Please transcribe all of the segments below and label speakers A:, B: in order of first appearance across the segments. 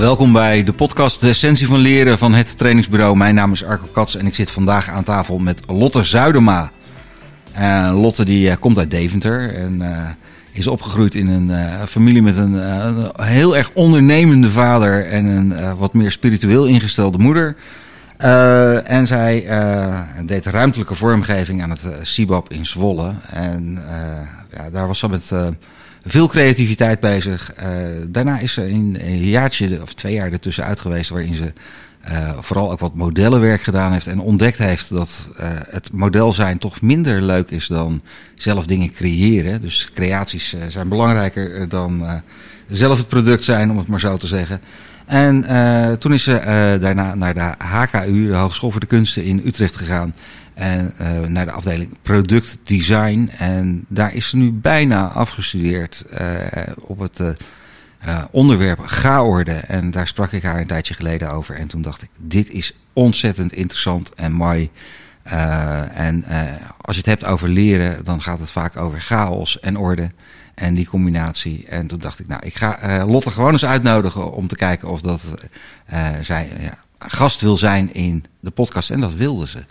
A: Welkom bij de podcast De Essentie van Leren van het trainingsbureau. Mijn naam is Arco Kats en ik zit vandaag aan tafel met Lotte Zuidema. Uh, Lotte die uh, komt uit Deventer en uh, is opgegroeid in een familie met een, heel erg ondernemende vader en een wat meer spiritueel ingestelde moeder. en zij deed ruimtelijke vormgeving aan het CIBAP in Zwolle. En ja, daar was ze met veel creativiteit bezig. Uh, daarna is ze in een jaartje of twee jaar ertussen uit geweest waarin ze uh, vooral ook wat modellenwerk gedaan heeft en ontdekt heeft dat uh, het model zijn toch minder leuk is dan zelf dingen creëren. Dus creaties zijn belangrijker dan zelf het product zijn, om het maar zo te zeggen. En toen is ze daarna naar de HKU, de Hogeschool voor de Kunsten in Utrecht gegaan. En uh, naar de afdeling productdesign. En daar is ze nu bijna afgestudeerd uh, op het uh, onderwerp gaorde. En daar sprak ik haar een tijdje geleden over. En toen dacht ik, dit is ontzettend interessant en mooi. en als je het hebt over leren, dan gaat het vaak over chaos en orde. En die combinatie. En toen dacht ik, nou, ik ga Lotte gewoon eens uitnodigen om te kijken of dat zij ja, gast wil zijn in de podcast. En dat wilde ze.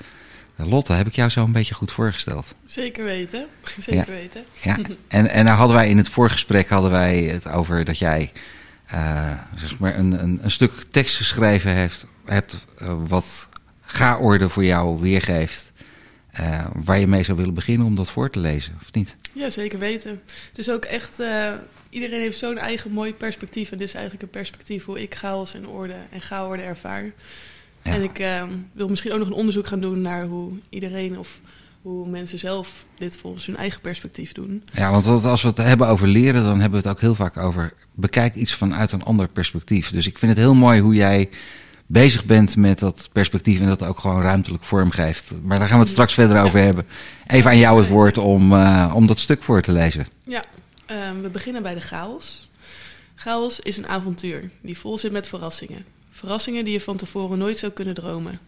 A: Lotte, heb ik jou zo een beetje goed voorgesteld?
B: Zeker weten, zeker weten.
A: Ja, en, en daar hadden wij in het voorgesprek hadden wij het over dat jij uh, zeg maar een, een, een, stuk tekst geschreven heeft, hebt uh, wat ga-orde voor jou weergeeft. Uh, waar je mee zou willen beginnen om dat voor te lezen, of niet?
B: Ja, zeker weten. Het is ook echt, iedereen heeft zo'n eigen mooi perspectief. En dit is eigenlijk een perspectief hoe ik chaos en orde en ga-orde ervaar. En ik uh, wil misschien ook nog een onderzoek gaan doen naar hoe iedereen of hoe mensen zelf dit volgens hun eigen perspectief doen.
A: Ja, want als we het hebben over leren, dan hebben we het ook heel vaak over bekijk iets vanuit een ander perspectief. Dus ik vind het heel mooi hoe jij bezig bent met dat perspectief en dat ook gewoon ruimtelijk vormgeeft. Maar daar gaan we het straks verder over hebben. Even aan jou het woord om, uh, om dat stuk voor te lezen.
B: Ja, uh, we beginnen bij de chaos. Chaos is een avontuur die vol zit met verrassingen. Verrassingen die je van tevoren nooit zou kunnen dromen.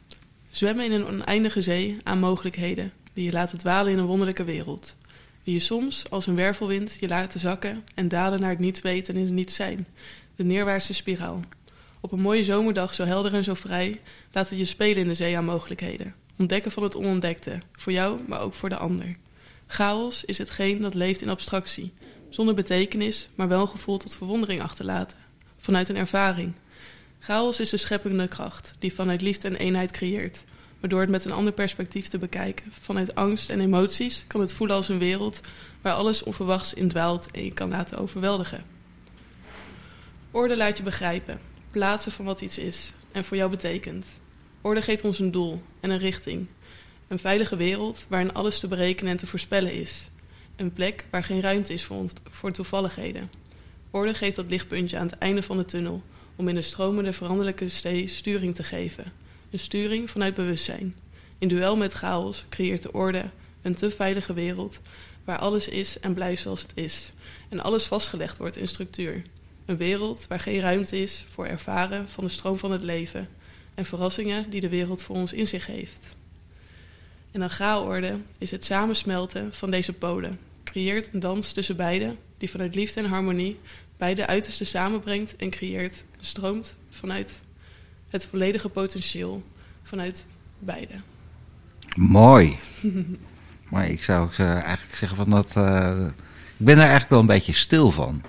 B: Zwemmen in een oneindige zee aan mogelijkheden, die je laten dwalen in een wonderlijke wereld. Die je soms, als een wervelwind, je laten zakken en dalen naar het niets weten en het niets zijn. De neerwaartse spiraal. Op een mooie zomerdag, zo helder en zo vrij, laat het je spelen in de zee aan mogelijkheden. Ontdekken van het onontdekte, voor jou, maar ook voor de ander. Chaos is hetgeen dat leeft in abstractie, zonder betekenis, maar wel een gevoel tot verwondering achterlaten. Vanuit een ervaring, Chaos is de scheppende kracht die vanuit liefde en eenheid creëert. Maar door het met een ander perspectief te bekijken, vanuit angst en emoties, kan het voelen als een wereld waar alles onverwachts in dwaalt en je kan laten overweldigen. Orde laat je begrijpen, plaatsen van wat iets is en voor jou betekent. Orde geeft ons een doel en een richting. Een veilige wereld waarin alles te berekenen en te voorspellen is. Een plek waar geen ruimte is voor, voor toevalligheden. Orde geeft dat lichtpuntje aan het einde van de tunnel om in de stromende veranderlijke stee sturing te geven. Een sturing vanuit bewustzijn. In duel met chaos creëert de orde een te veilige wereld waar alles is en blijft zoals het is. En alles vastgelegd wordt in structuur. Een wereld waar geen ruimte is voor ervaren van de stroom van het leven en verrassingen die de wereld voor ons in zich heeft. En een ga-orde is het samensmelten van deze polen. Creëert een dans tussen beiden die vanuit liefde en harmonie beide uitersten samenbrengt en creëert, stroomt vanuit het volledige potentieel vanuit beide.
A: Mooi. maar ik zou eigenlijk zeggen van dat. Uh, ik ben daar eigenlijk wel een beetje stil van.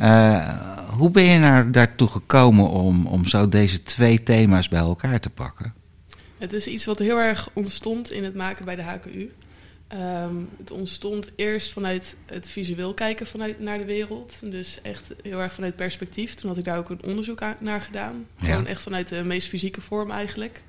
A: Uh, hoe ben je naar, daartoe gekomen om, om zo deze twee thema's bij elkaar te pakken?
B: Het is iets wat heel erg ontstond in het maken bij de HKU. Um, het ontstond eerst vanuit het visueel kijken vanuit, naar de wereld. Dus echt heel erg vanuit perspectief. Toen had ik daar ook een onderzoek naar gedaan. Gewoon echt vanuit de meest fysieke vorm eigenlijk.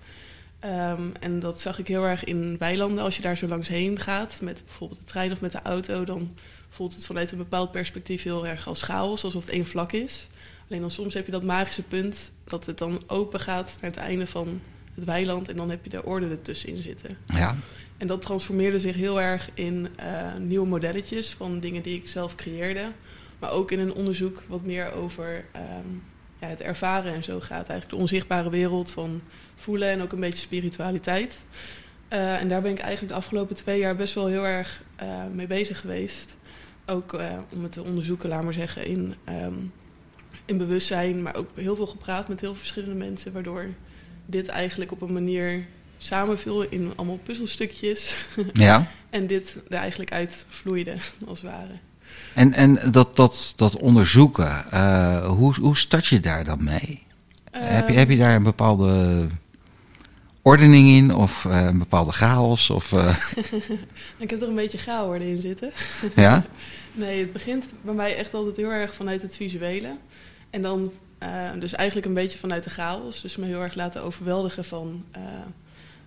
B: Um, en dat zag ik heel erg in weilanden. Als je daar zo langs heen gaat, met bijvoorbeeld de trein of met de auto... dan voelt het vanuit een bepaald perspectief heel erg als chaos, alsof het één vlak is. Alleen dan soms heb je dat magische punt dat het dan open gaat naar het einde van het weiland... en dan heb je de orde ertussenin zitten.
A: Ja.
B: En dat transformeerde zich heel erg in uh, nieuwe modelletjes van dingen die ik zelf creëerde. Maar ook in een onderzoek wat meer over um, ja, het ervaren en zo gaat. Eigenlijk de onzichtbare wereld van voelen en ook een beetje spiritualiteit. Uh, en daar ben ik eigenlijk de afgelopen twee jaar best wel heel erg uh, mee bezig geweest. Ook om het te onderzoeken, laat maar zeggen, in um, in bewustzijn, maar ook heel veel gepraat met heel verschillende mensen, waardoor dit eigenlijk op een manier samenviel in allemaal puzzelstukjes.
A: Ja.
B: en dit er eigenlijk uit vloeide, als het ware.
A: En, en dat, dat, dat onderzoeken, uh, hoe, hoe start je daar dan mee? heb, je, heb je daar een bepaalde ordening in of uh, een bepaalde chaos? Of,
B: ik heb er een beetje chaos in zitten.
A: ja?
B: nee, het begint bij mij echt altijd heel erg vanuit het visuele. En dan dus eigenlijk een beetje vanuit de chaos. Dus me heel erg laten overweldigen van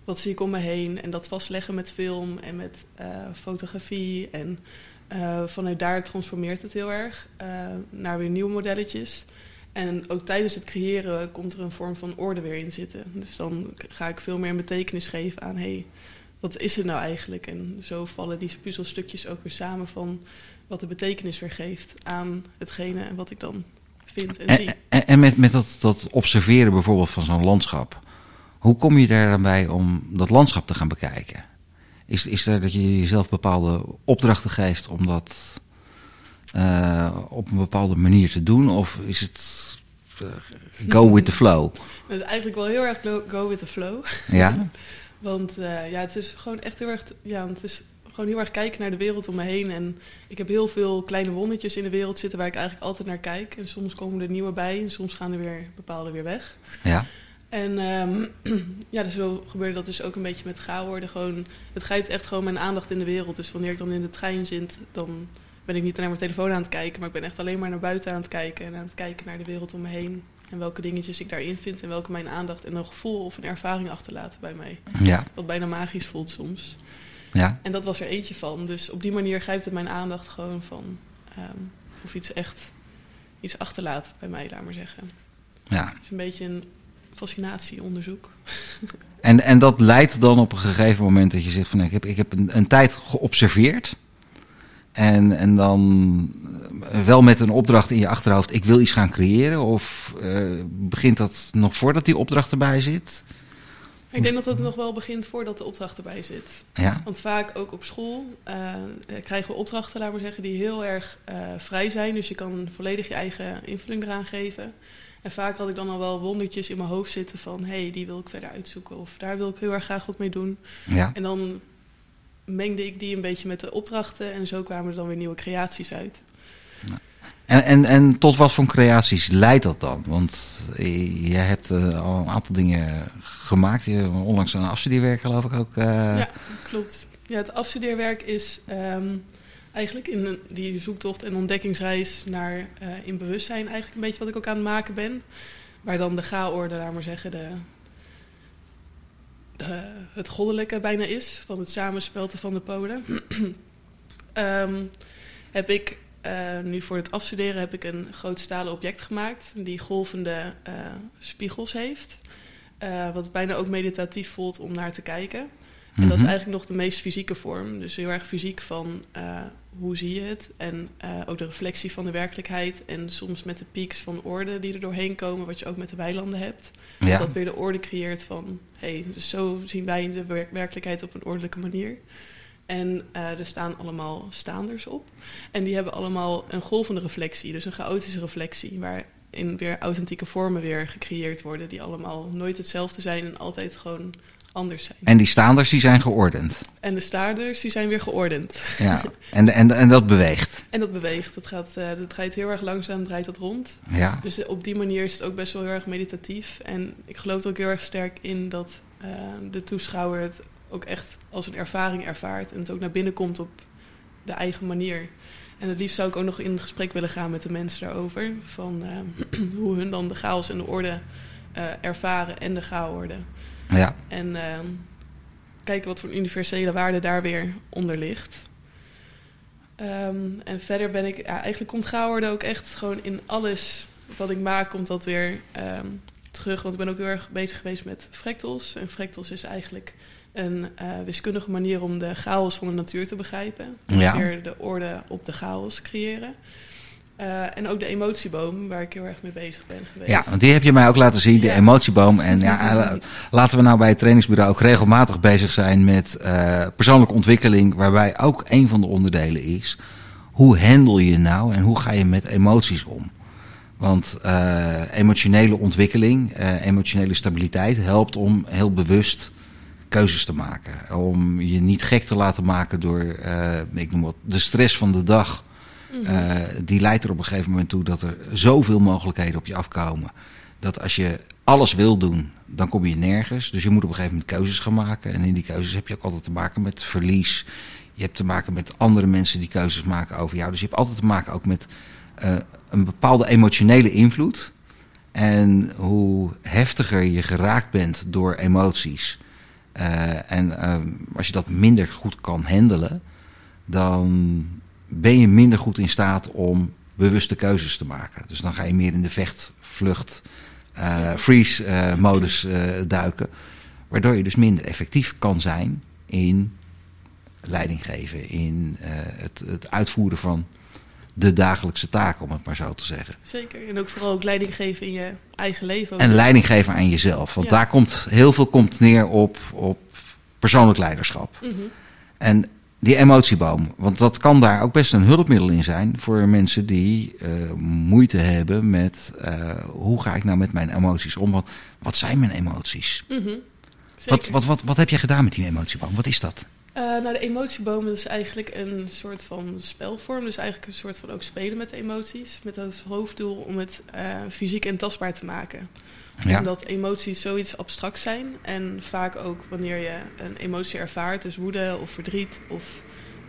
B: wat zie ik om me heen. En dat vastleggen met film en met fotografie en uh, vanuit daar transformeert het heel erg uh, naar weer nieuwe modelletjes. En ook tijdens het creëren komt er een vorm van orde weer in zitten. Dus dan ga ik veel meer een betekenis geven aan... hey, wat is het nou eigenlijk? En zo vallen die puzzelstukjes ook weer samen van... wat de betekenis weer geeft aan hetgene en wat ik dan vind en,
A: en
B: zie.
A: En, en met, met dat, dat observeren bijvoorbeeld van zo'n landschap... hoe kom je daar dan bij om dat landschap te gaan bekijken? Is, is er dat je jezelf bepaalde opdrachten geeft om dat uh, op een bepaalde manier te doen? Of is het uh, go with the flow?
B: Het is eigenlijk wel heel erg go with the flow.
A: Ja?
B: Want uh, ja, het is gewoon echt heel erg... Ja, het is gewoon heel erg kijken naar de wereld om me heen. En ik heb heel veel kleine wondetjes in de wereld zitten waar ik eigenlijk altijd naar kijk. En soms komen er nieuwe bij en soms gaan er weer bepaalde weer weg.
A: Ja.
B: En um, ja, dus zo gebeurde dat dus ook een beetje met gauw worden. Gewoon, het grijpt echt gewoon mijn aandacht in de wereld. Dus wanneer ik dan in de trein zit, dan ben ik niet naar mijn telefoon aan het kijken, maar ik ben echt alleen maar naar buiten aan het kijken en aan het kijken naar de wereld om me heen. En welke dingetjes ik daarin vind en welke mijn aandacht en een gevoel of een ervaring achterlaten bij mij.
A: Ja.
B: Wat bijna magisch voelt soms.
A: Ja.
B: En dat was er eentje van. Dus op die manier grijpt het mijn aandacht gewoon van um, of iets echt iets achterlaat bij mij, laat maar zeggen.
A: Ja.
B: Dus een beetje een fascinatieonderzoek.
A: En, en dat leidt dan op een gegeven moment dat je zegt van ik heb, ik heb een, een tijd geobserveerd. En, en dan wel met een opdracht in je achterhoofd, ik wil iets gaan creëren? Of uh, begint dat nog voordat die opdracht erbij zit?
B: Ik denk dat het nog wel begint voordat de opdracht erbij zit.
A: Ja.
B: Want vaak ook op school uh, krijgen we opdrachten, laten we zeggen, die heel erg uh, vrij zijn. Dus je kan volledig je eigen invulling eraan geven. En vaak had ik dan al wel wondertjes in mijn hoofd zitten van... hé, hey, die wil ik verder uitzoeken of daar wil ik heel erg graag wat mee doen.
A: Ja.
B: En dan mengde ik die een beetje met de opdrachten... en zo kwamen er dan weer nieuwe creaties uit.
A: Ja. En, en, en tot wat voor creaties leidt dat dan? Want je hebt uh, al een aantal dingen gemaakt. Je onlangs een afstudeerwerk geloof ik ook. Uh...
B: Ja, klopt. Ja, het afstudeerwerk is... Um, eigenlijk in een, die zoektocht en ontdekkingsreis naar uh, in bewustzijn eigenlijk een beetje wat ik ook aan het maken ben. Waar dan de ga-orde, laat maar zeggen, de, de, het goddelijke bijna is, van het samenspelten van de polen. um, heb ik uh, nu voor het afstuderen heb ik een groot stalen object gemaakt die golvende uh, spiegels heeft. wat bijna ook meditatief voelt om naar te kijken. En dat is eigenlijk nog de meest fysieke vorm. Dus heel erg fysiek van uh, hoe zie je het. En uh, ook de reflectie van de werkelijkheid. En soms met de pieks van orde die er doorheen komen. Wat je ook met de weilanden hebt.
A: Ja.
B: Dat dat weer de orde creëert van... hé, hey, dus zo zien wij de wer werkelijkheid op een ordelijke manier. En uh, er staan allemaal staanders op. En die hebben allemaal een golvende reflectie. Dus een chaotische reflectie. Waarin weer authentieke vormen weer gecreëerd worden. Die allemaal nooit hetzelfde zijn en altijd gewoon anders zijn.
A: En die staanders die zijn geordend.
B: En de staarders die zijn weer geordend.
A: Ja, en, en, en dat beweegt.
B: En dat beweegt. Dat, gaat, uh, dat draait heel erg langzaam, draait dat rond.
A: Ja.
B: Dus uh, op die manier is het ook best wel heel erg meditatief. En ik geloof er ook heel erg sterk in dat uh, de toeschouwer het ook echt als een ervaring ervaart. En het ook naar binnen komt op de eigen manier. En het liefst zou ik ook nog in gesprek willen gaan met de mensen daarover. Van hoe hun dan de chaos en de orde ervaren en de chaosorde.
A: Ja.
B: En uh, kijken wat voor universele waarde daar weer onder ligt. Um, en verder ben ik, ja, eigenlijk komt Gauwerde ook echt gewoon in alles wat ik maak, komt dat weer um, terug. Want ik ben ook heel erg bezig geweest met fractals. En fractals is eigenlijk een uh, wiskundige manier om de chaos van de natuur te begrijpen. En
A: ja.
B: weer de orde op de chaos creëren. Uh, en ook de emotieboom, waar ik heel erg mee bezig ben geweest.
A: Ja, want die heb je mij ook laten zien, de ja. emotieboom. En ja, laten we nou bij het trainingsbureau ook regelmatig bezig zijn met uh, persoonlijke ontwikkeling. Waarbij ook een van de onderdelen is, hoe handel je nou en hoe ga je met emoties om? Want uh, emotionele ontwikkeling, emotionele stabiliteit helpt om heel bewust keuzes te maken. Om je niet gek te laten maken door, ik noem wat, de stress van de dag. Mm-hmm. die leidt er op een gegeven moment toe dat er zoveel mogelijkheden op je afkomen. Dat als je alles wil doen, dan kom je nergens. Dus je moet op een gegeven moment keuzes gaan maken. En in die keuzes heb je ook altijd te maken met verlies. Je hebt te maken met andere mensen die keuzes maken over jou. Dus je hebt altijd te maken ook met uh, een bepaalde emotionele invloed. En hoe heftiger je geraakt bent door emoties. Uh, en als je dat minder goed kan handelen, dan ben je minder goed in staat om bewuste keuzes te maken. Dus dan ga je meer in de vecht, vlucht, uh, freeze-modus duiken. Waardoor je dus minder effectief kan zijn in leiding geven, in het, het uitvoeren van de dagelijkse taken, om het maar zo te zeggen.
B: Zeker, en ook vooral ook leiding geven in je eigen leven.
A: En leiding geven aan jezelf, want ja. daar komt heel veel komt neer op, op persoonlijk leiderschap.
B: Mm -hmm.
A: En die emotieboom, want dat kan daar ook best een hulpmiddel in zijn voor mensen die uh, moeite hebben met uh, hoe ga ik nou met mijn emoties om? Wat, wat zijn mijn emoties?
B: Mm -hmm.
A: wat, wat, wat, wat heb je gedaan met die emotieboom? Wat is dat?
B: Uh, nou, de emotieboom is eigenlijk een soort van spelvorm. Dus eigenlijk een soort van ook spelen met emoties. Met als hoofddoel om het uh, fysiek en tastbaar te maken.
A: Ja.
B: Omdat emoties zoiets abstract zijn. En vaak ook wanneer je een emotie ervaart, dus woede of verdriet. Of,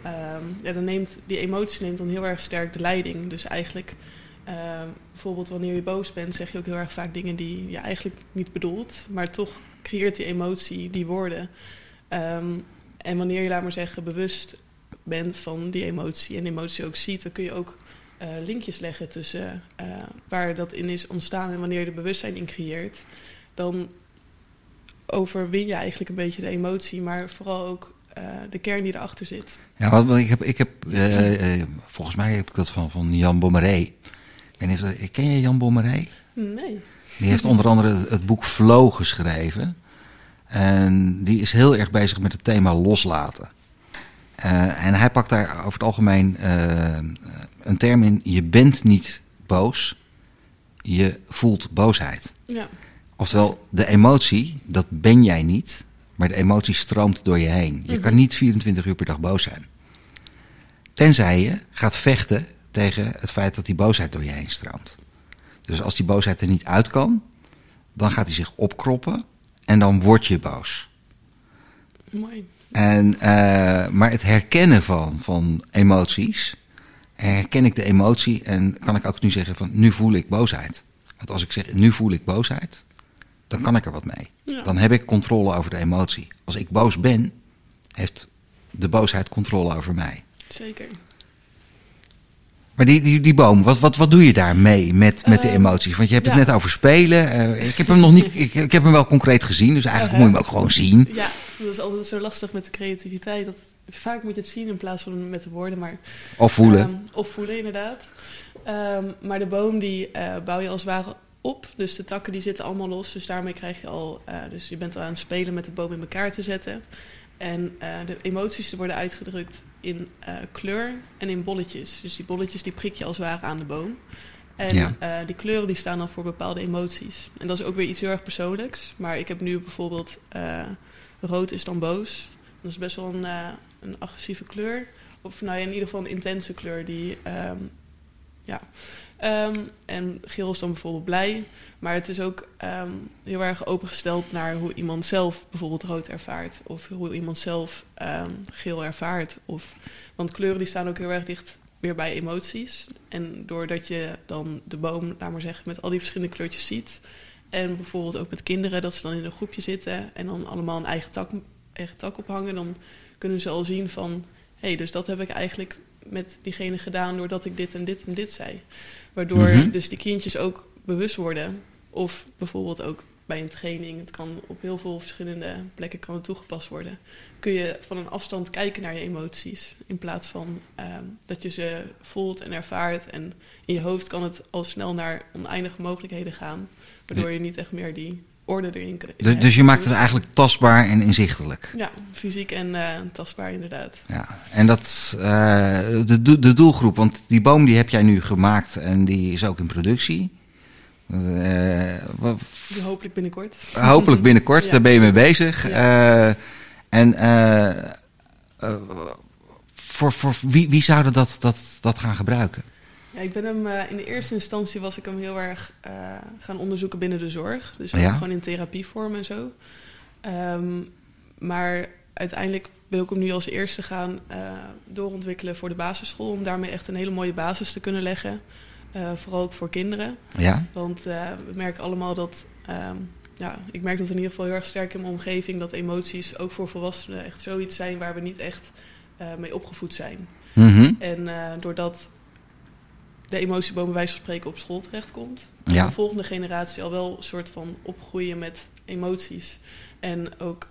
B: um, ja, dan neemt die emotie neemt dan heel erg sterk de leiding. Dus eigenlijk, uh, bijvoorbeeld wanneer je boos bent, zeg je ook heel erg vaak dingen die je eigenlijk niet bedoelt. Maar toch creëert die emotie die woorden. Um, en wanneer je, laat maar zeggen, bewust bent van die emotie en de emotie ook ziet, dan kun je ook uh, linkjes leggen tussen uh, waar dat in is ontstaan en wanneer je er bewustzijn in creëert. Dan overwin je eigenlijk een beetje de emotie, maar vooral ook uh, de kern die erachter zit.
A: Ja, want ik heb, ik heb volgens mij heb ik dat van, van Jan Bommeré. Ken je Jan Bommeré?
B: Nee.
A: Die heeft onder andere het boek Flow geschreven. En die is heel erg bezig met het thema loslaten. Uh, en hij pakt daar over het algemeen uh, een term in: je bent niet boos, je voelt boosheid.
B: Ja.
A: Oftewel, de emotie, dat ben jij niet, maar de emotie stroomt door je heen. Je
B: Mm-hmm.
A: kan niet 24 uur per dag boos zijn. Tenzij je gaat vechten tegen het feit dat die boosheid door je heen stroomt. Dus als die boosheid er niet uit kan, dan gaat hij zich opkroppen en dan word je boos.
B: Mooi.
A: En, uh, maar het herkennen van, van emoties, herken ik de emotie en kan ik ook nu zeggen van nu voel ik boosheid. Want als ik zeg nu voel ik boosheid, dan kan ik er wat mee.
B: Ja.
A: Dan heb ik controle over de emotie. Als ik boos ben, heeft de boosheid controle over mij.
B: Zeker.
A: Maar die, die, die boom, wat, wat, wat doe je daarmee met, met de
B: Uh,
A: emoties? Want je hebt het
B: ja.
A: net over spelen. Uh, ik heb hem nog niet, ik, ik heb hem wel concreet gezien, dus eigenlijk moet je hem ook gewoon zien.
B: Ja, dat is altijd zo lastig met de creativiteit. Dat het- vaak moet je het zien in plaats van met de woorden, maar
A: Of voelen.
B: Ehm, of voelen, inderdaad. Ehm, maar de boom die eh, bouw je als het ware op. Dus de takken die zitten allemaal los. Dus daarmee krijg je al... eh, dus je bent al aan het spelen met de boom in elkaar te zetten. En eh, de emoties worden uitgedrukt in eh, kleur en in bolletjes. Dus die bolletjes die prik je als het ware aan de boom. En
A: Ja.
B: eh, die kleuren die staan dan voor bepaalde emoties. En dat is ook weer iets heel erg persoonlijks. Maar ik heb nu bijvoorbeeld... rood is dan boos. Dat is best wel een, een agressieve kleur. Of nou ja, in ieder geval een intense kleur die... ehm, ja. Ehm, en geel is dan bijvoorbeeld blij. Maar het is ook ehm, heel erg opengesteld naar hoe iemand zelf bijvoorbeeld rood ervaart. Of hoe iemand zelf ehm, geel ervaart. Of, want kleuren die staan ook heel erg dicht weer bij emoties. En doordat je dan de boom, laat maar zeggen, met al die verschillende kleurtjes ziet. En bijvoorbeeld ook met kinderen, dat ze dan in een groepje zitten en dan allemaal een eigen tak, eigen tak ophangen. Dan kunnen ze al zien van, hé, hey, dus dat heb ik eigenlijk met diegene gedaan doordat ik dit en dit en dit zei. Waardoor
A: Mhm.
B: dus die kindjes ook bewust worden. Of bijvoorbeeld ook bij een training, het kan op heel veel verschillende plekken kan het toegepast worden. Kun je van een afstand kijken naar je emoties. In plaats van ehm, dat je ze voelt en ervaart. En in je hoofd kan het al snel naar oneindige mogelijkheden gaan. Waardoor je niet echt meer die orde erin krijgt.
A: Dus, dus je maakt het eigenlijk tastbaar en inzichtelijk.
B: Ja, fysiek en eh, tastbaar inderdaad.
A: Ja, en dat, eh, de, de doelgroep, want die boom die heb jij nu gemaakt en die is ook in productie. Uh,
B: hopelijk binnenkort.
A: Hopelijk binnenkort, daar ben je mee bezig. Ja. en voor, voor wie, wie zouden dat, dat, dat gaan gebruiken?
B: Ja, ik ben hem in de eerste instantie was ik hem heel erg gaan onderzoeken binnen de zorg. Dus gewoon in therapievorm en zo. Ehm, maar uiteindelijk wil ik hem nu als eerste gaan doorontwikkelen voor de basisschool. Om daarmee echt een hele mooie basis te kunnen leggen. Vooral ook voor kinderen.
A: Ja.
B: Want we merken allemaal dat. Um, ja, ik merk dat in ieder geval heel erg sterk in mijn omgeving dat emoties ook voor volwassenen echt zoiets zijn waar we niet echt mee opgevoed zijn.
A: Mm -hmm.
B: En doordat de emotieboom bij wijze van spreken op school terechtkomt,
A: ja.
B: de volgende generatie al wel een soort van opgroeien met emoties. En ook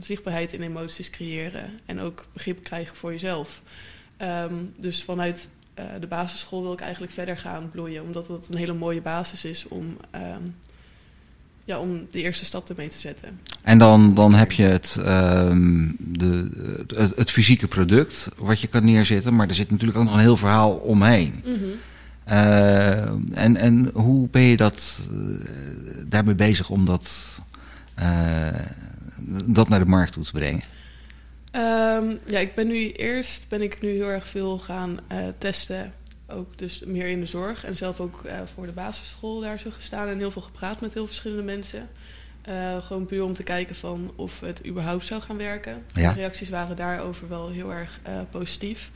B: zichtbaarheid in emoties creëren. En ook begrip krijgen voor jezelf. Um, dus vanuit uh, de basisschool wil ik eigenlijk verder gaan bloeien. Omdat het een hele mooie basis is om, um, ja, om de eerste stap ermee te zetten.
A: En dan, dan heb je het, um, de, het, het, fysieke product wat je kan neerzetten. Maar er zit natuurlijk ook nog een heel verhaal omheen.
B: Mm -hmm.
A: Uh, en, en hoe ben je dat, uh, daarmee bezig om dat, dat naar de markt toe te brengen?
B: Um, ja, ik ben nu eerst ben ik nu heel erg veel gaan uh, testen. Ook dus meer in de zorg. En zelf ook uh, voor de basisschool daar zo gestaan. En heel veel gepraat met heel verschillende mensen. Uh, gewoon puur om te kijken van of het überhaupt zou gaan werken.
A: Ja.
B: De reacties waren daarover wel heel erg positief.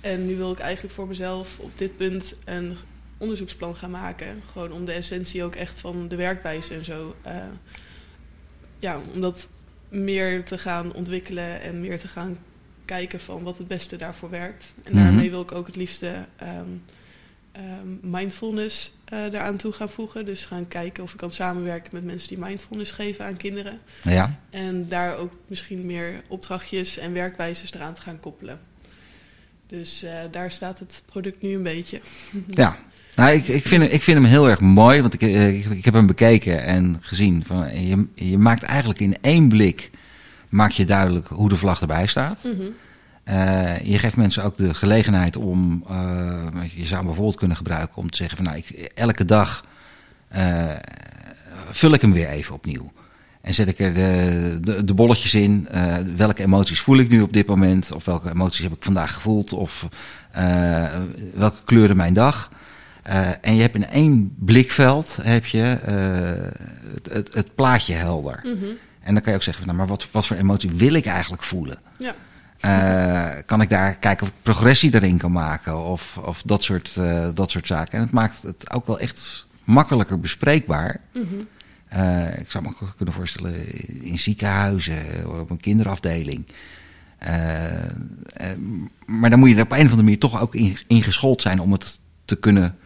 B: En nu wil ik eigenlijk voor mezelf op dit punt een onderzoeksplan gaan maken. Gewoon om de essentie ook echt van de werkwijze en zo. ja, omdat meer te gaan ontwikkelen en meer te gaan kijken van wat het beste daarvoor werkt. En
A: Mhm.
B: daarmee wil ik ook het liefste um, um, mindfulness uh, daaraan toe gaan voegen. Dus gaan kijken of ik kan samenwerken met mensen die mindfulness geven aan kinderen.
A: Ja.
B: En daar ook misschien meer opdrachtjes en werkwijzes eraan te gaan koppelen. Dus uh, daar staat het product nu een beetje.
A: Ja. Nou, ik, ik, vind, ik vind hem heel erg mooi, want ik, ik, ik heb hem bekeken en gezien. Van, je, je maakt eigenlijk in één blik maak je duidelijk hoe de vlag erbij staat.
B: Mm -hmm.
A: uh, je geeft mensen ook de gelegenheid om, uh, je zou hem bijvoorbeeld kunnen gebruiken om te zeggen van nou, ik, elke dag vul ik hem weer even opnieuw. En zet ik er de, de, de bolletjes in. welke emoties voel ik nu op dit moment? Of welke emoties heb ik vandaag gevoeld? Of welke kleuren mijn dag? Uh, en je hebt in één blikveld heb je het, het, het, plaatje helder.
B: Mm -hmm.
A: En dan kan je ook zeggen, van, nou, maar wat, wat voor emotie wil ik eigenlijk voelen?
B: Ja.
A: Uh, kan ik daar kijken of ik progressie erin kan maken? Of, of dat, soort, dat soort zaken. En het maakt het ook wel echt makkelijker bespreekbaar.
B: Mm -hmm.
A: Ik zou me ook kunnen voorstellen in ziekenhuizen, op een kinderafdeling. maar dan moet je er op een of andere manier toch ook in, in geschoold zijn om het te kunnen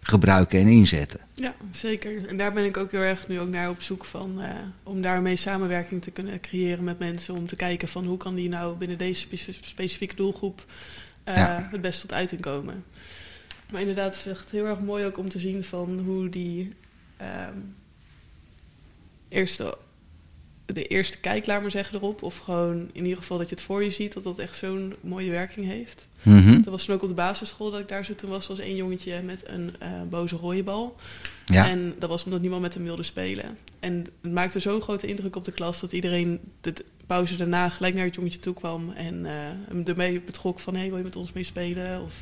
A: gebruiken en inzetten.
B: Ja, zeker. En daar ben ik ook heel erg nu ook naar op zoek van om daarmee samenwerking te kunnen creëren met mensen. Om te kijken van hoe kan die nou binnen deze spe specifieke doelgroep
A: Ja.
B: het best tot uiting komen. Maar inderdaad, het is echt heel erg mooi ook om te zien van hoe die um, eerste, de eerste kijk, laat maar zeggen, erop. Of gewoon in ieder geval dat je het voor je ziet, dat dat echt zo'n mooie werking heeft.
A: Mhm.
B: Dat was toen ook op de basisschool dat ik daar zo toen was. was één jongetje met een uh, boze rooiebal.
A: Ja.
B: En dat was omdat niemand met hem wilde spelen. En het maakte zo'n grote indruk op de klas dat iedereen de pauze daarna gelijk naar het jongetje toe kwam. En uh, hem ermee betrok van hé, hey, wil je met ons mee spelen? Of...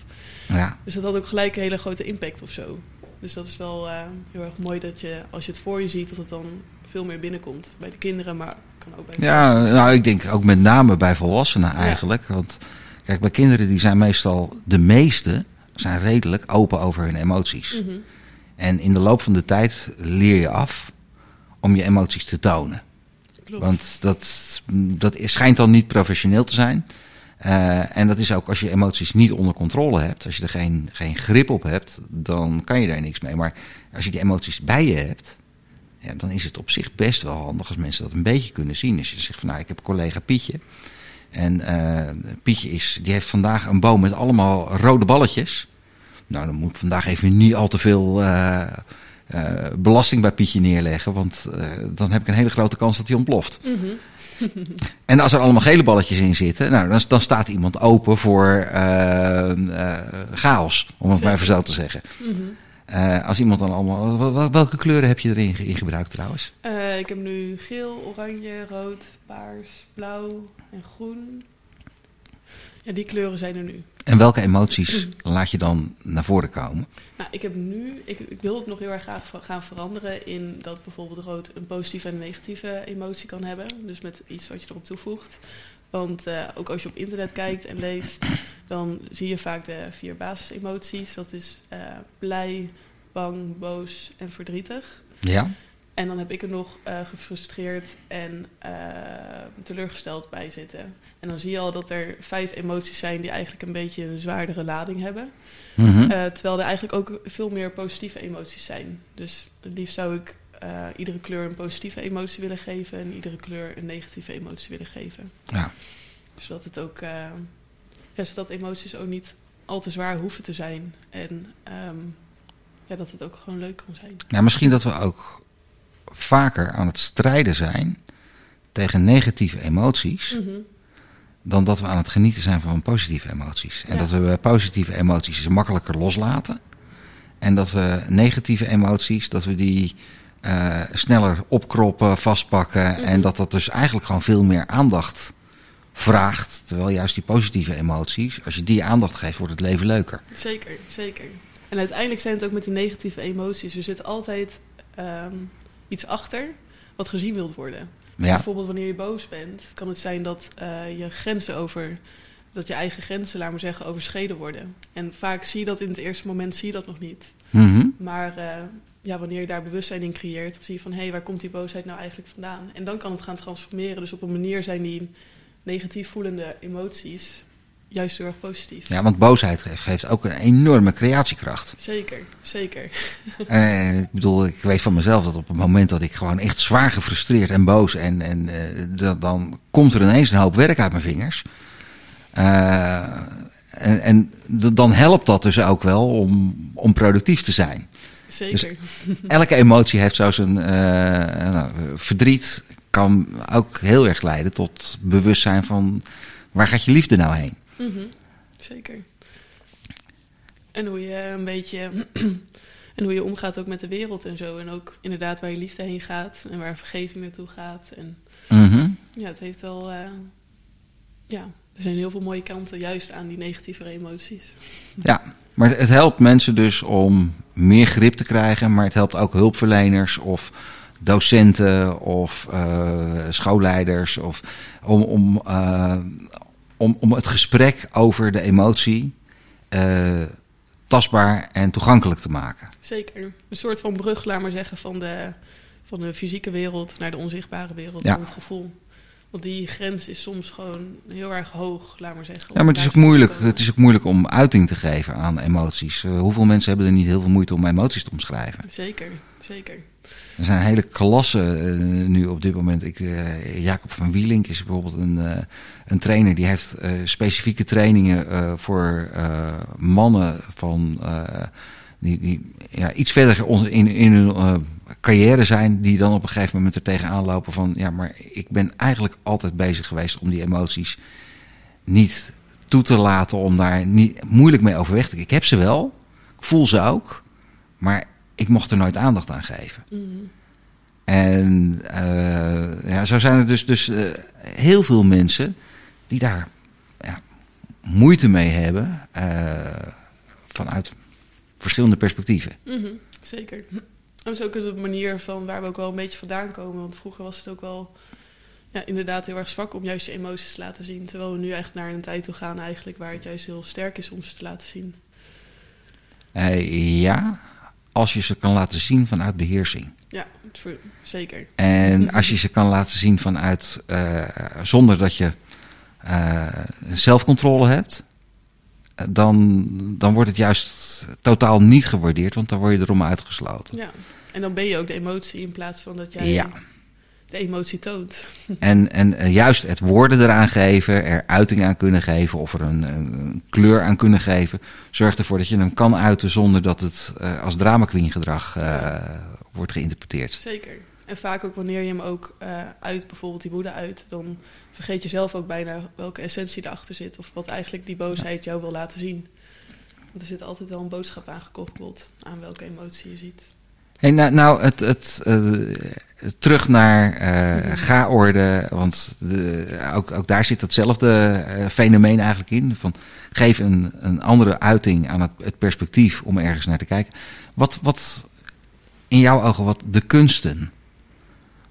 A: Ja.
B: Dus dat had ook gelijk een hele grote impact of zo. Dus dat is wel uh, heel erg mooi dat je, als je het voor je ziet, dat het dan veel meer binnenkomt. Bij de kinderen, maar kan ook bij de
A: Ja, nou ik denk ook met name bij volwassenen eigenlijk. Ja. Want Kijk, bij kinderen die zijn meestal, de meeste, zijn redelijk open over hun emoties.
B: Mm -hmm.
A: En in de loop van de tijd leer je af om je emoties te tonen.
B: Klopt.
A: Want dat, dat schijnt dan niet professioneel te zijn. Uh, en dat is ook als je emoties niet onder controle hebt, als je er geen, geen grip op hebt, dan kan je daar niks mee. Maar als je die emoties bij je hebt, ja, dan is het op zich best wel handig als mensen dat een beetje kunnen zien. Als je zegt van nou, ik heb collega Pietje. En uh, Pietje is, die heeft vandaag een boom met allemaal rode balletjes. Nou, dan moet ik vandaag even niet al te veel uh, uh, belasting bij Pietje neerleggen. Want dan heb ik een hele grote kans dat hij ontploft.
B: Mm -hmm.
A: en als er allemaal gele balletjes in zitten, nou, dan, dan staat iemand open voor chaos, om het maar even zo te zeggen.
B: Mm -hmm.
A: Eh, als iemand dan allemaal. wel- wel- Welke kleuren heb je erin in gebruikt trouwens?
B: Eh, ik heb nu geel, oranje, rood, paars, blauw en groen. Ja, die kleuren zijn er nu.
A: En welke emoties laat je dan naar voren komen?
B: Nou, ik heb nu, ik, ik wil het nog heel erg graag gaan veranderen in dat bijvoorbeeld rood een positieve en negatieve emotie kan hebben. Dus met iets wat je erop toevoegt. Want eh, ook als je op internet kijkt en leest, dan zie je vaak de vier basisemoties. Dat is eh, blij, bang, boos en verdrietig.
A: Ja.
B: En dan heb ik er nog eh, gefrustreerd en teleurgesteld bij zitten. En dan zie je al dat er vijf emoties zijn die eigenlijk een beetje een zwaardere lading hebben.
A: Mhm.
B: Terwijl er eigenlijk ook veel meer positieve emoties zijn. Dus het liefst zou ik eh, iedere kleur een positieve emotie willen geven en iedere kleur een negatieve emotie willen geven.
A: ja.
B: Zodat het ook, eh, ja, zodat emoties ook niet al te zwaar hoeven te zijn. En ehm, ja, dat het ook gewoon leuk kan zijn.
A: Nou, misschien dat we ook vaker aan het strijden zijn tegen negatieve emoties.
B: Mhm.
A: dan dat we aan het genieten zijn van positieve emoties. En
B: Ja.
A: dat we positieve emoties makkelijker loslaten. En dat we negatieve emoties, dat we die eh, sneller opkroppen, vastpakken.
B: Mhm.
A: En dat dat dus eigenlijk gewoon veel meer aandacht vraagt. Terwijl juist die positieve emoties, als je die aandacht geeft, wordt het leven leuker.
B: Zeker, zeker. En uiteindelijk zijn het ook met die negatieve emoties. Er zit altijd ehm, iets achter wat gezien wilt worden.
A: Ja,
B: Bijvoorbeeld wanneer je boos bent, kan het zijn dat eh, je grenzen over, dat je eigen grenzen, laat maar zeggen, overschreden worden. En vaak zie je dat in het eerste moment, zie je dat nog niet.
A: mhm.
B: Maar eh, ja, wanneer je daar bewustzijn in creëert, dan zie je van, hé, hey, waar komt die boosheid nou eigenlijk vandaan? En dan kan het gaan transformeren. Dus op een manier zijn die negatief voelende emoties juist heel erg positief.
A: ja, want boosheid geeft, ook een enorme creatiekracht.
B: Zeker, zeker.
A: Eh, ik bedoel, ik weet van mezelf dat op het moment dat ik gewoon echt zwaar gefrustreerd en boos en, en eh, dat, dan komt er ineens een hoop werk uit mijn vingers. Eh, en en dan helpt dat dus ook wel om, om productief te zijn.
B: Zeker.
A: Elke emotie heeft zo zijn eh, nou, verdriet kan ook heel erg leiden tot bewustzijn van waar gaat je liefde nou heen?
B: Mhm, Zeker. En hoe je een beetje. en hoe je omgaat ook met de wereld en zo. En ook inderdaad waar je liefde heen gaat en waar vergeving naartoe gaat. En
A: Mhm.
B: ja, het heeft wel. eh, ja, er zijn heel veel mooie kanten juist aan die negatieve emoties.
A: Ja, maar het helpt mensen dus om meer grip te krijgen, maar het helpt ook hulpverleners of docenten of eh, schoolleiders of om, om, eh, om, om het gesprek over de emotie eh, tastbaar en toegankelijk te maken.
B: Zeker. Een soort van brug, laat maar zeggen, van de, van de fysieke wereld naar de onzichtbare wereld.
A: Ja.
B: Van het gevoel. Want die grens is soms gewoon heel erg hoog, laat maar zeggen.
A: Ja, maar het is ook moeilijk, het is ook moeilijk om uiting te geven aan emoties. Eh, hoeveel mensen hebben er niet heel veel moeite om emoties te omschrijven?
B: Zeker, zeker.
A: Er zijn hele klassen eh, nu op dit moment. Ik, eh, Jacob van Wielink is bijvoorbeeld een, een trainer die heeft specifieke trainingen voor mannen van die, die ja, iets verder in, in hun carrière zijn, die dan op een gegeven moment er tegenaan lopen van ja, maar ik ben eigenlijk altijd bezig geweest om die emoties niet toe te laten, om daar niet moeilijk mee overweg te gaan. Ik heb ze wel, ik voel ze ook, maar ik mocht er nooit aandacht aan geven.
B: Mhm.
A: En eh, ja, zo zijn er dus, dus eh, heel veel mensen die daar ja, moeite mee hebben eh, vanuit verschillende perspectieven.
B: Mhm, Zeker. Dat is ook de manier van waar we ook wel een beetje vandaan komen. Want vroeger was het ook wel ja, inderdaad heel erg zwak om juist je emoties te laten zien. Terwijl we nu echt naar een tijd toe gaan eigenlijk waar het juist heel sterk is om ze te laten zien.
A: Eh, ja, als je ze kan laten zien vanuit beheersing.
B: Ja, zeker.
A: En als je ze kan laten zien vanuit, eh, zonder dat je eh, zelfcontrole hebt, dan, dan wordt het juist totaal niet gewaardeerd, want dan word je erom uitgesloten.
B: Ja. En dan ben je ook de emotie in plaats van dat jij
A: Ja.
B: de emotie toont.
A: En, en eh, juist het woorden eraan geven, er uiting aan kunnen geven of er een, een kleur aan kunnen geven, zorgt ervoor dat je hem kan uiten zonder dat het eh, als drama queen gedrag eh, wordt geïnterpreteerd.
B: Zeker. En vaak ook wanneer je hem ook eh, uit, bijvoorbeeld die woede uit, dan vergeet je zelf ook bijna welke essentie erachter zit. Of wat eigenlijk die boosheid jou wil laten zien. Want er zit altijd wel een boodschap aan gekoppeld aan welke emotie je ziet.
A: Hey, nou, nou het, het, eh, terug naar eh gaorde, want de, ook, ook daar zit hetzelfde fenomeen eigenlijk in. Van, geef een, een andere uiting aan het, het perspectief om ergens naar te kijken. Wat, wat in jouw ogen, wat de kunsten,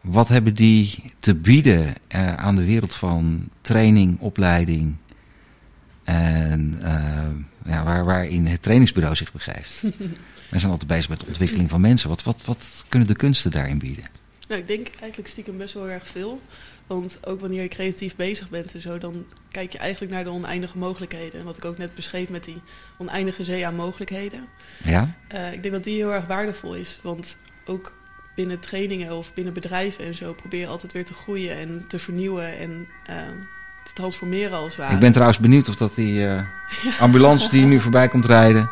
A: wat hebben die te bieden eh, aan de wereld van training, opleiding en eh, ja, waar, waarin het trainingsbureau zich begeeft? We zijn altijd bezig met de ontwikkeling van mensen. Wat, wat, wat kunnen de kunsten daarin bieden?
B: Nou, ik denk eigenlijk stiekem best wel erg veel. Want ook wanneer je creatief bezig bent en zo, dan kijk je eigenlijk naar de oneindige mogelijkheden. En wat ik ook net beschreef met die oneindige zee aan mogelijkheden.
A: Ja?
B: Uh, ik denk dat die heel erg waardevol is. Want ook binnen trainingen of binnen bedrijven en zo probeer altijd weer te groeien en te vernieuwen en uh, te transformeren als ware.
A: Ik ben trouwens benieuwd of dat die uh, ja. ambulance die nu voorbij komt rijden,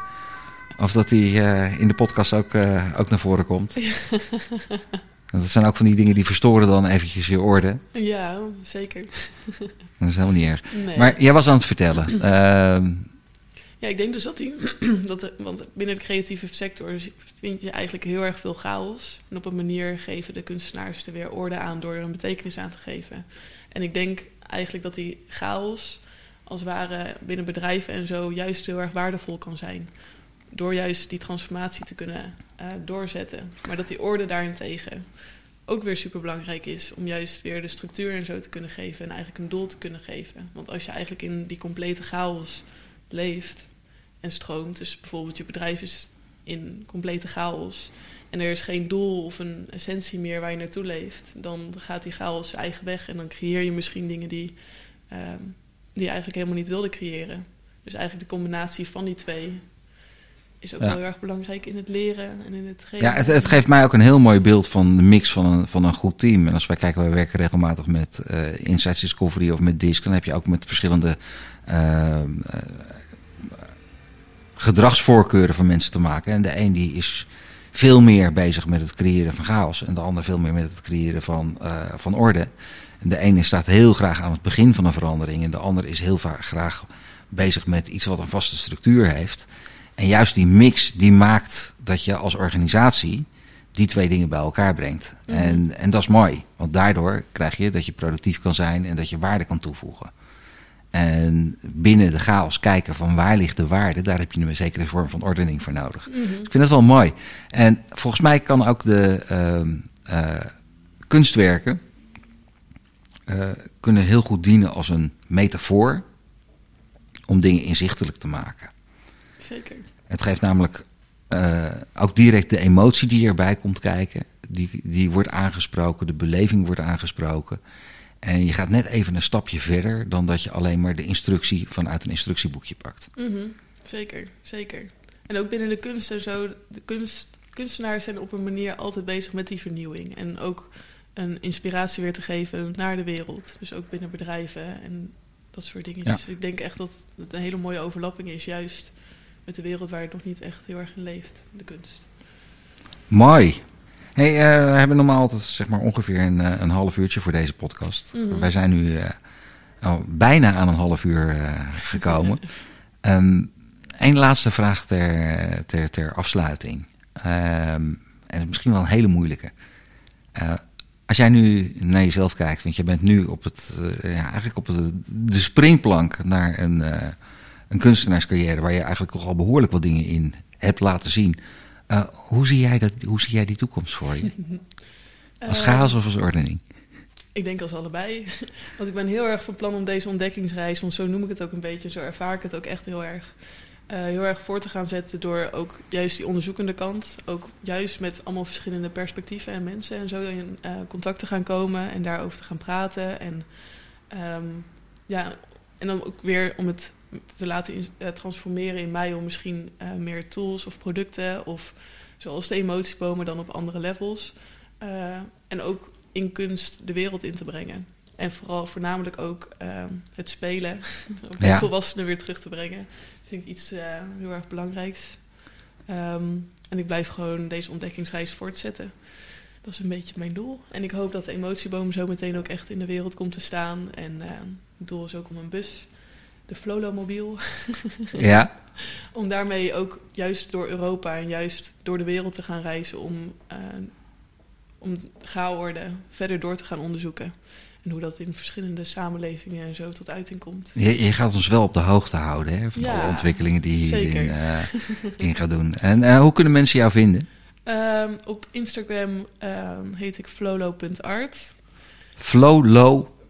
A: of dat die uh, in de podcast ook, ook naar voren komt. Dat zijn ook van die dingen die verstoren dan eventjes je orde.
B: Ja, zeker.
A: Dat is helemaal niet erg. Nee. Maar jij was aan het vertellen.
B: Ja, ik denk dus dat die... dat want binnen de creatieve sector vind je eigenlijk heel erg veel chaos. En op een manier geven de kunstenaars er weer orde aan door er een betekenis aan te geven. En ik denk eigenlijk dat die chaos als ware binnen bedrijven en zo juist heel erg waardevol kan zijn. Door juist die transformatie te kunnen uh, doorzetten. Maar dat die orde daarentegen ook weer super belangrijk is om juist weer de structuur en zo te kunnen geven en eigenlijk een doel te kunnen geven. Want als je eigenlijk in die complete chaos leeft en stroomt, dus bijvoorbeeld je bedrijf is in complete chaos en er is geen doel of een essentie meer waar je naartoe leeft, dan gaat die chaos zijn eigen weg en dan creëer je misschien dingen die, uh, die je eigenlijk helemaal niet wilde creëren. Dus eigenlijk de combinatie van die twee is ook ja. heel erg belangrijk in het leren en in het geven.
A: Ja, het, het, geeft mij ook een heel mooi beeld van de mix van een, van een goed team. En als wij kijken, wij werken regelmatig met uh, Insights Discovery of met DISC. Dan heb je ook met verschillende uh, uh, gedragsvoorkeuren van mensen te maken. En de een die is veel meer bezig met het creëren van chaos. En de ander veel meer met het creëren van, van orde. En de ene staat heel graag aan het begin van een verandering. En de ander is heel vaak graag bezig met iets wat een vaste structuur heeft. En juist die mix die maakt dat je als organisatie die twee dingen bij elkaar brengt. Mm en, en dat is mooi, want daardoor krijg je dat je productief kan zijn en dat je waarde kan toevoegen. En binnen de chaos kijken van waar ligt de waarde, daar heb je een zekere vorm van ordening voor nodig. Mm -hmm. dus ik vind dat wel mooi. En volgens mij kan ook de uh, uh, kunstwerken uh, kunnen heel goed dienen als een metafoor om dingen inzichtelijk te maken.
B: Zeker.
A: Het geeft namelijk uh, ook direct de emotie die erbij komt kijken. Die, die wordt aangesproken, de beleving wordt aangesproken. En je gaat net even een stapje verder dan dat je alleen maar de instructie vanuit een instructieboekje pakt.
B: Mm -hmm. Zeker, zeker. En ook binnen de kunst en zo, de kunst, kunstenaars zijn op een manier altijd bezig met die vernieuwing. En ook een inspiratie weer te geven naar de wereld. Dus ook binnen bedrijven en dat soort dingen. Ja. Dus ik denk echt dat het een hele mooie overlapping is, juist met de wereld waar het nog niet echt heel erg in leeft, de kunst.
A: Mooi. Hey, uh, we hebben normaal altijd zeg maar ongeveer een, een half uurtje voor deze podcast.
B: Mhm.
A: Mm -hmm. Wij zijn nu uh, oh, bijna aan een half uur uh, gekomen. um, Eén laatste vraag ter, ter, ter afsluiting. Um, en misschien wel een hele moeilijke. als jij nu naar jezelf kijkt, want je bent nu op het, ja, eigenlijk op de springplank naar een een kunstenaarscarrière waar je eigenlijk toch al behoorlijk wat dingen in hebt laten zien. Uh, hoe, zie jij dat, hoe zie jij die toekomst voor je? Als chaos of als ordening?
B: Ik denk als allebei. Want ik ben heel erg van plan om deze ontdekkingsreis, want zo noem ik het ook een beetje, zo ervaar ik het ook echt heel erg. Uh, heel erg voor te gaan zetten door ook juist die onderzoekende kant. Ook juist met allemaal verschillende perspectieven en mensen en zo in uh, contact te gaan komen en daarover te gaan praten. En, um, ja, en dan ook weer om het te laten uh, transformeren in mij om misschien uh, meer tools of producten of zoals de emotiebomen dan op andere levels. Uh, en ook in kunst de wereld in te brengen. En vooral voornamelijk ook het spelen op ja. volwassenen weer terug te brengen. Dat vind ik iets heel erg belangrijks. Um, en ik blijf gewoon deze ontdekkingsreis voortzetten. Dat is een beetje mijn doel. En ik hoop dat de emotieboom zo meteen ook echt in de wereld komt te staan. En het doel is ook om een bus de Flolomobiel.
A: Ja,
B: om daarmee ook juist door Europa en juist door de wereld te gaan reizen om, uh, om gaalorde verder door te gaan onderzoeken. En hoe dat in verschillende samenlevingen en zo tot uiting komt.
A: je, je gaat ons wel op de hoogte houden hè, van
B: Ja,
A: alle ontwikkelingen die je hierin eh, in gaat doen. En eh, hoe kunnen mensen jou vinden?
B: Ehm, op Instagram ehm, heet ik flolo.art.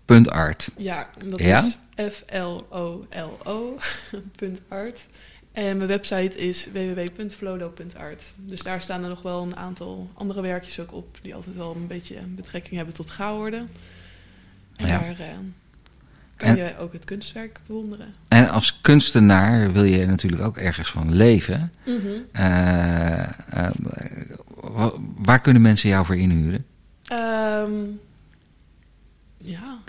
A: flowlow.art.
B: Ja, dat
A: Ja?
B: is F-L-O-L-O punt art. En mijn website is www.flolo.art. Dus daar staan er nog wel een aantal andere werkjes ook op... die altijd wel een beetje betrekking hebben tot gauworde. En
A: Ja.
B: daar eh, kan
A: En-
B: je ook het kunstwerk bewonderen.
A: En als kunstenaar wil je natuurlijk ook ergens van leven. Eh, eh, wa- waar kunnen mensen jou voor inhuren?
B: Ehm, ja.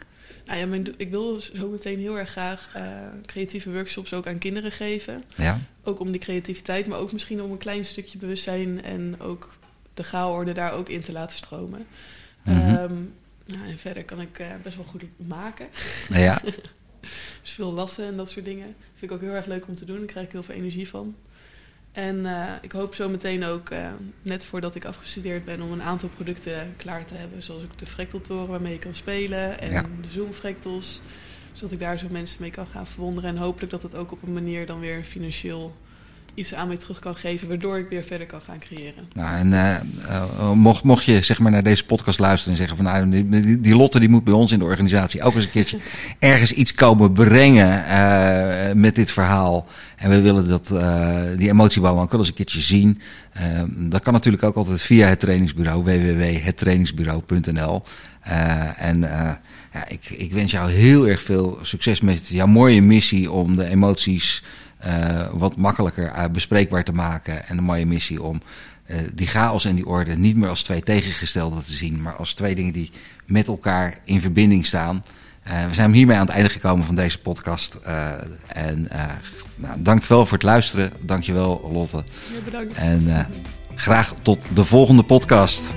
B: Nou ja, mijn, ik wil zo meteen heel erg graag eh, creatieve workshops ook aan kinderen geven.
A: Ja,
B: Ook om die creativiteit, maar ook misschien om een klein stukje bewustzijn en ook de gaalorde daar ook in te laten stromen.
A: Mhm.
B: Ehm, nou, en verder kan ik eh, best wel goed maken.
A: ja.
B: Dus veel lassen en dat soort dingen. Vind ik ook heel erg leuk om te doen. Daar krijg ik heel veel energie van. En eh, ik hoop zo meteen ook, eh, net voordat ik afgestudeerd ben, om een aantal producten klaar te hebben. Zoals ook de fractaltoren waarmee je kan spelen en
A: Ja.
B: de Zoom fractals. Zodat ik daar zo mensen mee kan gaan verwonderen. En hopelijk dat het ook op een manier dan weer financieel iets aan mij terug kan geven. Waardoor ik weer verder kan gaan creëren.
A: Nou, en eh, eh, mocht, mocht je zeg maar naar deze podcast luisteren en zeggen van nou, die, die- Lotte die moet bij ons in de organisatie ook eens een keertje ergens iets komen brengen eh, met dit verhaal. En we willen dat, die emotiebouw ook wel eens een keertje zien. Dat kan natuurlijk ook altijd via het trainingsbureau, www.hettrainingsbureau.nl. En ja, ik, ik wens jou heel erg veel succes met jouw mooie missie om de emoties eh, wat makkelijker eh, bespreekbaar te maken. En een mooie missie om eh, die chaos en die orde niet meer als twee tegengestelden te zien, maar als twee dingen die met elkaar in verbinding staan. We zijn hiermee aan het einde gekomen van deze podcast. Eh, en nou, dankjewel voor het luisteren. Dankjewel Lotte.
B: Ja, bedankt.
A: En graag tot de volgende podcast.